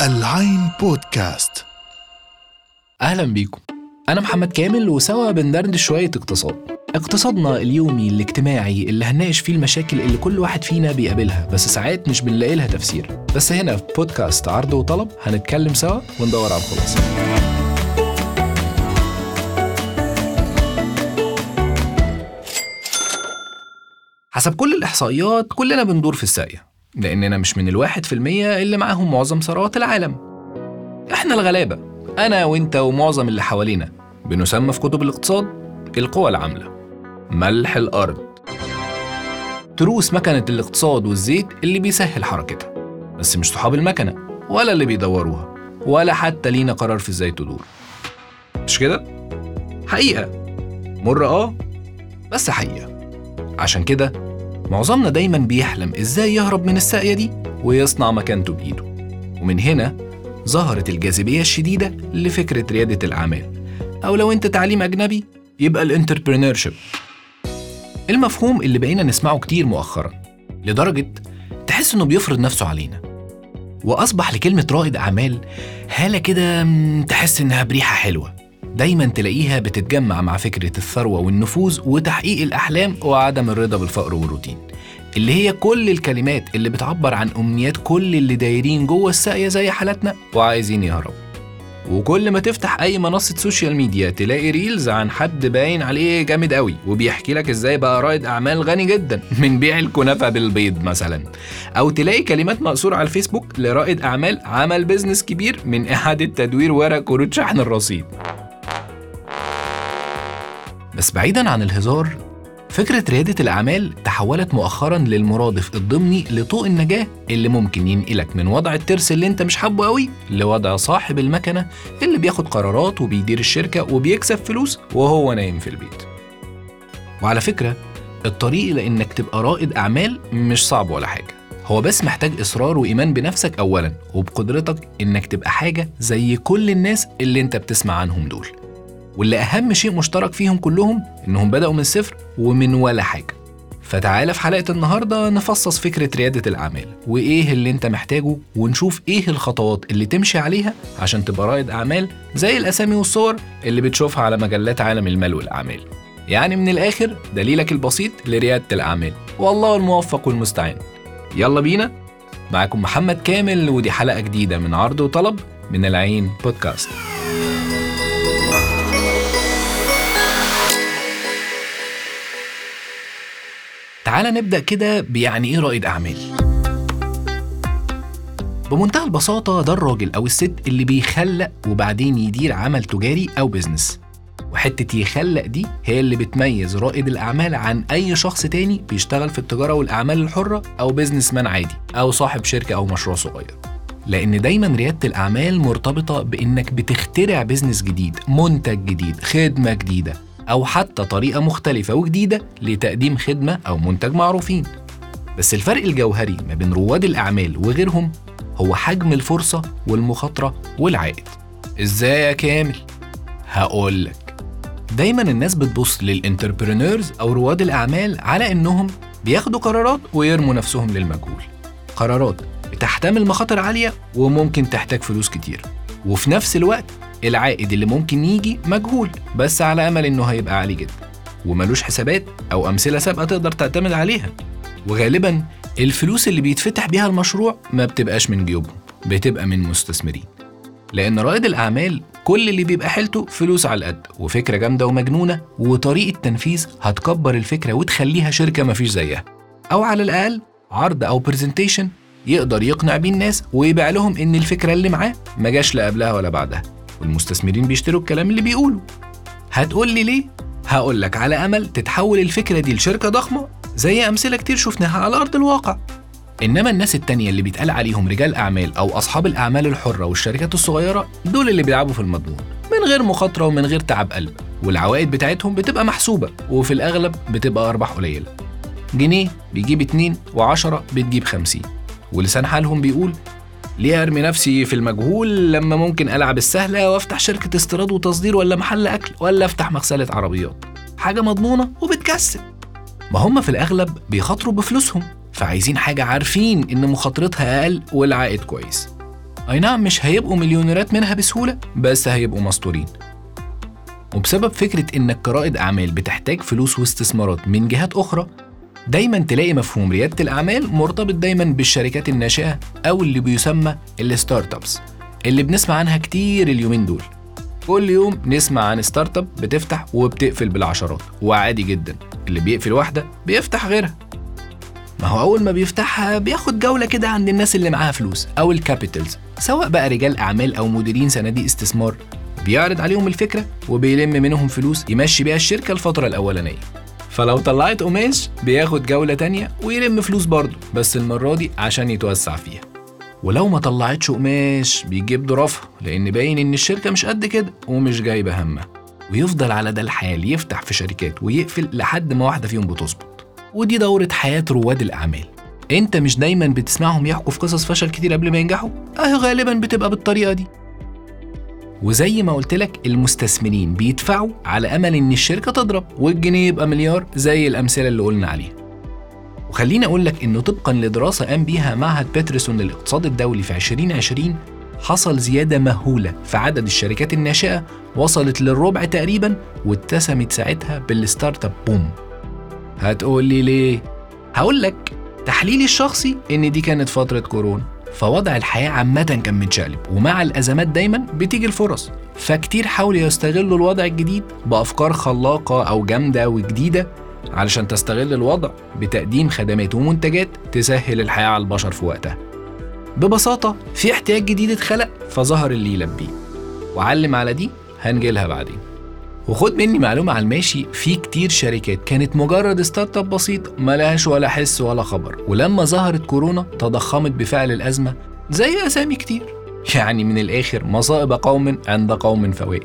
العين بودكاست. أهلا بيكم. أنا محمد كامل وسوا بندردش شوية اقتصاد. اقتصادنا اليومي الاجتماعي اللي هنناقش فيه المشاكل اللي كل واحد فينا بيقابلها بس ساعات مش بنلاقي لها تفسير. بس هنا في بودكاست عرض وطلب هنتكلم سوا وندور على الخلاصة. حسب كل الإحصائيات كلنا بندور في الساقية. لأننا مش من الواحد في المية اللي معاهم معظم ثروات العالم. إحنا الغلابة أنا وإنت ومعظم اللي حوالينا بنسمى في كتب الاقتصاد القوى العاملة ملح الأرض. تروس مكنة الاقتصاد والزيت اللي بيسهل حركتها بس مش صحاب المكنة ولا اللي بيدوروها ولا حتى لينا قرار في إزاي تدور. مش كده؟ حقيقة. مرة آه بس حقيقة. عشان كده معظمنا دايما بيحلم إزاي يهرب من الساقية دي ويصنع مكانته بإيده. ومن هنا ظهرت الجاذبية الشديدة لفكرة ريادة الأعمال. أو لو أنت تعليم أجنبي يبقى الانتربرينورشيب. المفهوم اللي بقينا نسمعه كتير مؤخرا لدرجة تحس إنه بيفرض نفسه علينا. وأصبح لكلمة رائد أعمال هالة كده تحس إنها بريحة حلوة. دايما تلاقيها بتتجمع مع فكرة الثروة والنفوذ وتحقيق الأحلام وعدم الرضا بالفقر والروتين اللي هي كل الكلمات اللي بتعبر عن أمنيات كل اللي دايرين جوه الساقية زي حالتنا وعايزين يهربوا. وكل ما تفتح أي منصة social media تلاقي reels عن حد باين عليه جامد قوي وبيحكي لك إزاي بقى رائد أعمال غني جدا من بيع الكنافة بالبيض مثلا. أو تلاقي كلمات مأثورة على الفيسبوك لرائد أعمال عمل business كبير من إعادة تدوير ورق كروت شحن الرصيد. بس بعيدا عن الهزار فكرة ريادة الأعمال تحولت مؤخرا للمرادف الضمني لطوق النجاة اللي ممكن ينقلك من وضع الترس اللي انت مش حابه قوي لوضع صاحب المكنة اللي بياخد قرارات وبيدير الشركة وبيكسب فلوس وهو نايم في البيت. وعلى فكرة الطريق لإنك تبقى رائد أعمال مش صعب ولا حاجة. هو بس محتاج إصرار وإيمان بنفسك أولا وبقدرتك إنك تبقى حاجة زي كل الناس اللي انت بتسمع عنهم دول. واللي أهم شيء مشترك فيهم كلهم إنهم بدأوا من الصفر ومن ولا حاجة. فتعالى في حلقة النهاردة نفصص فكرة ريادة الأعمال وإيه اللي أنت محتاجه ونشوف إيه الخطوات اللي تمشي عليها عشان تبقى رائد أعمال زي الأسامي والصور اللي بتشوفها على مجلات عالم المال والأعمال. يعني من الآخر دليلك البسيط لريادة الأعمال والله الموفق والمستعان. يلا بينا. معاكم محمد كامل ودي حلقة جديدة من عرض وطلب من العين بودكاست. تعالى نبدأ كده بيعني إيه رائد أعمال. بمنتهى البساطة ده الراجل أو الست اللي بيخلق وبعدين يدير عمل تجاري أو business وحتة يخلق دي هي اللي بتميز رائد الأعمال عن أي شخص تاني بيشتغل في التجارة والأعمال الحرة أو business man عادي أو صاحب شركة أو مشروع صغير. لأن دايما ريادة الأعمال مرتبطة بإنك بتخترع business جديد منتج جديد خدمة جديدة. أو حتى طريقة مختلفة وجديدة لتقديم خدمة أو منتج معروفين. بس الفرق الجوهري ما بين رواد الأعمال وغيرهم هو حجم الفرصة والمخاطرة والعائد. إزاي يا كامل؟ هقولك. دايما الناس بتبص لل entrepreneurs أو رواد الأعمال على إنهم بياخدوا قرارات ويرموا نفسهم للمجهول. قرارات بتحتمل مخاطر عالية وممكن تحتاج فلوس كتير. وفي نفس الوقت العائد اللي ممكن يجي مجهول بس على أمل إنه هيبقى عالي جدا. وملوش حسابات أو أمثلة سابقة تقدر تعتمد عليها. وغالبا الفلوس اللي بيتفتح بيها المشروع ما بتبقاش من جيوبهم بتبقى من مستثمرين. لأن رائد الأعمال كل اللي بيبقى حيلته فلوس على القد وفكرة جامدة ومجنونة وطريقة تنفيذ هتكبر الفكرة وتخليها شركة مفيش زيها. أو على الأقل عرض أو برزنتيشن يقدر يقنع بيه الناس ويبيع لهم إن الفكرة اللي معاه ما جاش لا قبلها ولا بعدها. والمستثمرين بيشتروا الكلام اللي بيقوله. هتقول لي ليه؟ هقول لك على أمل تتحول الفكرة دي لشركة ضخمة زي أمثلة كتير شفناها على أرض الواقع. إنما الناس التانية اللي بيتقال عليهم رجال أعمال أو أصحاب الأعمال الحرة والشركات الصغيرة دول اللي بيلعبوا في المضمون من غير مخاطرة ومن غير تعب قلب. والعوائد بتاعتهم بتبقى محسوبة وفي الأغلب بتبقى أرباح قليلة. جنيه بيجيب اتنين وعشرة بتجيب خمسين. ولسان حالهم بيقول ليه ارمي نفسي في المجهول لما ممكن ألعب السهلة وأفتح شركة استيراد وتصدير ولا محل أكل ولا أفتح مغسلة عربيات؟ حاجة مضمونة وبتكسب. ما هم في الأغلب بيخاطروا بفلوسهم فعايزين حاجة عارفين إن مخاطرتها أقل والعائد كويس. أي نعم مش هيبقوا مليونيرات منها بسهولة بس هيبقوا مستورين. وبسبب فكرة إنك كرائد أعمال بتحتاج فلوس واستثمارات من جهات أخرى دايما تلاقي مفهوم ريادة الأعمال مرتبط دايما بالشركات الناشئة أو اللي بيسمى ال startups اللي بنسمع عنها كتير اليومين دول. كل يوم نسمع عن startup بتفتح وبتقفل بالعشرات وعادي جدا اللي بيقفل واحدة بيفتح غيرها. ما هو أول ما بيفتحها بياخد جولة كده عند الناس اللي معاها فلوس أو ال capitals سواء بقى رجال أعمال أو مديرين صناديق استثمار. بيعرض عليهم الفكرة وبيلم منهم فلوس يمشي بيها الشركة الفترة الأولانية. فلو طلعت قماش بياخد جولة تانية ويلم فلوس برضه بس المرة دي عشان يتوسع فيها. ولو ما طلعتش قماش بيجيب ضرافها لأن باين إن الشركة مش قد كده ومش جايبة همها. ويفضل على ده الحال يفتح في شركات ويقفل لحد ما واحدة فيهم بتظبط. ودي دورة حياة رواد الأعمال. أنت مش دايما بتسمعهم يحكوا في قصص فشل كتير قبل ما ينجحوا؟ أهي غالبا بتبقى بالطريقة دي. وزي ما قلت لك المستثمرين بيدفعوا على أمل إن الشركة تضرب والجنيه يبقى مليار زي الأمثلة اللي قلنا عليها. وخليني أقول لك إنه طبقا لدراسة قام بيها معهد بيترسون للاقتصاد الدولي في 2020 حصل زيادة مهولة في عدد الشركات الناشئة وصلت للربع تقريبا واتسمت ساعتها بال startup boom. هتقول لي ليه؟ هقول لك تحليلي الشخصي إن دي كانت فترة كورونا. فوضع الحياة عامة كان متشقلب ومع الأزمات دايما بتيجي الفرص. فكتير حاولوا يستغلوا الوضع الجديد بأفكار خلاقة أو جامدة وجديدة علشان تستغل الوضع بتقديم خدمات ومنتجات تسهل الحياة على البشر في وقتها. ببساطة في احتياج جديد اتخلق فظهر اللي يلبيه. وعلم على دي هنجيلها بعدين. وخد مني معلومة على الماشي في كتير شركات كانت مجرد startup بسيط ملهاش ولا حس ولا خبر ولما ظهرت كورونا تضخمت بفعل الأزمة زي أسامي كتير. يعني من الآخر مصائب قوم عند قوم فوائد.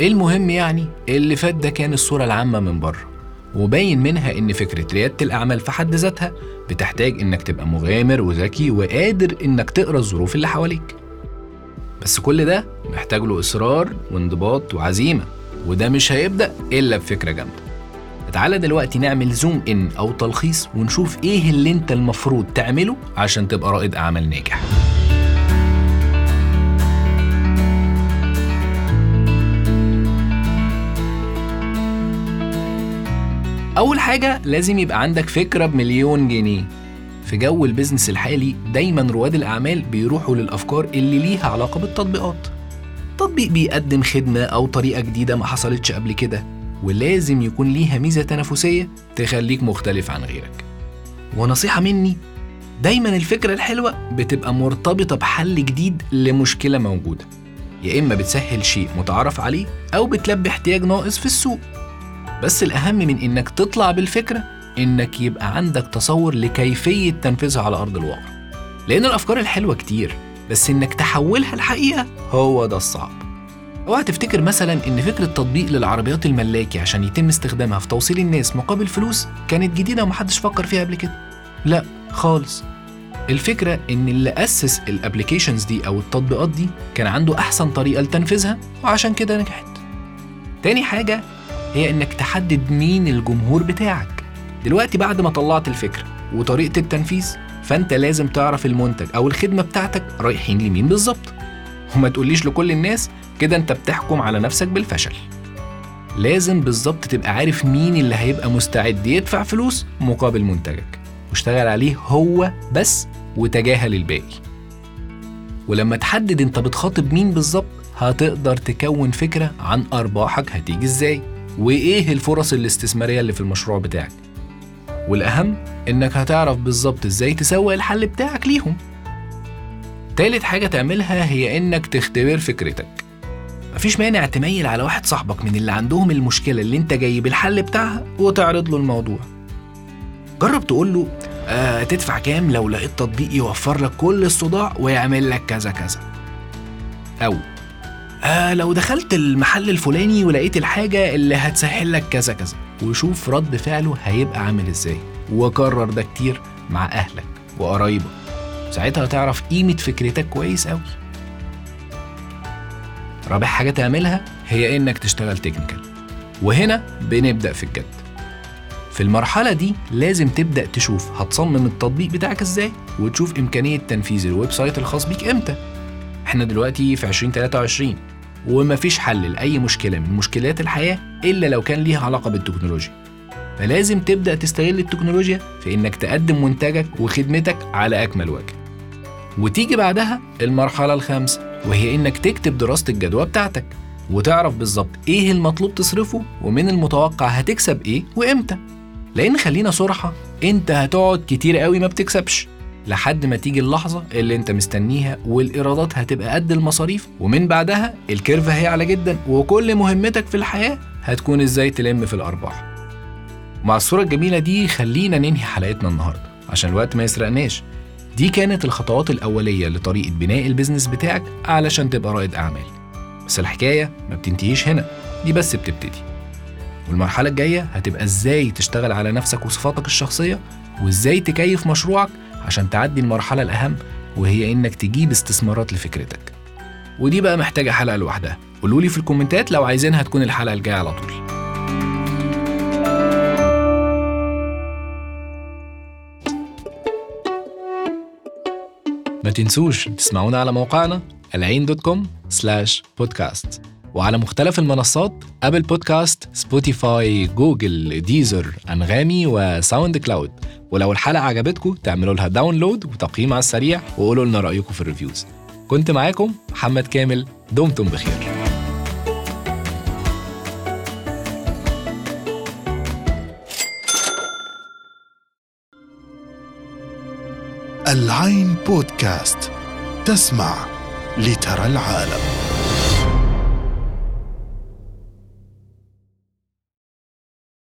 المهم يعني اللي فات ده كان الصورة العامة من بره وباين منها إن فكرة ريادة الأعمال في حد ذاتها بتحتاج إنك تبقى مغامر وذكي وقادر إنك تقرأ الظروف اللي حواليك. بس كل ده محتاج له إصرار وانضباط وعزيمة. وده مش هيبدأ إلا بفكرة جامدة. تعالى دلوقتي نعمل زوم إن أو تلخيص ونشوف إيه اللي أنت المفروض تعمله عشان تبقى رائد أعمال ناجح. أول حاجة لازم يبقى عندك فكرة بمليون جنيه. في جو ال business الحالي دايما رواد الأعمال بيروحوا للأفكار اللي ليها علاقة بالتطبيقات. تطبيق بيقدم خدمة أو طريقة جديدة ما حصلتش قبل كده ولازم يكون ليها ميزة تنافسية تخليك مختلف عن غيرك. ونصيحة مني دايما الفكرة الحلوة بتبقى مرتبطة بحل جديد لمشكلة موجودة. يا إما بتسهل شيء متعارف عليه أو بتلبي احتياج ناقص في السوق. بس الأهم من إنك تطلع بالفكرة إنك يبقى عندك تصور لكيفية تنفيذها على أرض الواقع. لأن الأفكار الحلوة كتير. بس إنك تحولها الحقيقة هو ده الصعب. أوعى تفتكر مثلا إن فكرة تطبيق للعربيات الملاكي عشان يتم استخدامها في توصيل الناس مقابل فلوس كانت جديدة ومحدش فكر فيها قبل كده. لا خالص. الفكرة إن اللي أسس الابلكيشنز دي أو التطبيقات دي كان عنده أحسن طريقة لتنفيذها وعشان كده نجحت. تاني حاجة هي إنك تحدد مين الجمهور بتاعك. دلوقتي بعد ما طلعت الفكرة وطريقة التنفيذ فانت لازم تعرف المنتج أو الخدمة بتاعتك رايحين لمين بالظبط. وما تقوليش لكل الناس كده انت بتحكم على نفسك بالفشل. لازم بالظبط تبقى عارف مين اللي هيبقى مستعد يدفع فلوس مقابل منتجك. واشتغل عليه هو بس وتجاهل الباقي. ولما تحدد انت بتخاطب مين بالظبط هتقدر تكون فكرة عن أرباحك هتيجي إزاي. وإيه الفرص الاستثمارية اللي في المشروع بتاعك. والأهم إنك هتعرف بالظبط إزاي تسوق الحل بتاعك ليهم. تالت حاجة تعملها هي إنك تختبر فكرتك. مفيش مانع تميل على واحد صاحبك من اللي عندهم المشكلة اللي أنت جاي بالحل بتاعها وتعرض له الموضوع. جرب تقول له آه تدفع كام لو لقيت تطبيق يوفر لك كل الصداع ويعمل لك كذا كذا. أو آه لو دخلت المحل الفلاني ولقيت الحاجة اللي هتسهل لك كذا كذا. وشوف رد فعله هيبقى عامل إزاي وكرر ده كتير مع أهلك وقرايبك. ساعتها هتعرف قيمة فكرتك كويس أوي. رابع حاجة تعملها هي إنك تشتغل تكنيكال وهنا بنبدأ في الجد. في المرحلة دي لازم تبدأ تشوف هتصمم التطبيق بتاعك إزاي وتشوف إمكانية تنفيذ ال website الخاص بيك إمتى. إحنا دلوقتي في 2023 ومفيش حل لأي مشكلة من مشكلات الحياة إلا لو كان ليها علاقة بالتكنولوجيا. فلازم تبدأ تستغل التكنولوجيا في إنك تقدم منتجك وخدمتك على أكمل وجه. وتيجي بعدها المرحلة الخامسة وهي إنك تكتب دراسة الجدوى بتاعتك وتعرف بالظبط إيه المطلوب تصرفه ومن المتوقع هتكسب إيه وإمتى. لأن خلينا صراحة أنت هتقعد كتير قوي ما بتكسبش. لحد ما تيجي اللحظة اللي انت مستنيها والإيرادات هتبقى قد المصاريف ومن بعدها ال curve هيعلى جدا وكل مهمتك في الحياة هتكون إزاي تلم في الأرباح. مع الصورة الجميلة دي خلينا ننهي حلقتنا النهاردة عشان الوقت ما يسرقناش. دي كانت الخطوات الأولية لطريقة بناء ال business بتاعك علشان تبقى رائد أعمال. بس الحكاية ما بتنتهيش هنا دي بس بتبتدي. والمرحلة الجاية هتبقى إزاي تشتغل على نفسك وصفاتك الشخصية وازاي تكيف مشروعك عشان تعدي المرحلة الأهم وهي إنك تجيب استثمارات لفكرتك. ودي بقى محتاجة حلقة لوحدها. قولولي في الكومنتات لو عايزينها تكون الحلقة الجاية على طول. ما تنسوش تسمعونا على موقعنا العين dot com slash بودكاست وعلى مختلف المنصات Apple Podcast Spotify Google Deezer Anghami و SoundCloud ولو الحلقة عجبتكم تعملوا لها download وتقييم على السريع وقولوا لنا رأيكم في ال reviews كنت معاكم محمد كامل. دمتم بخير. العين بودكاست. تسمع لترى العالم.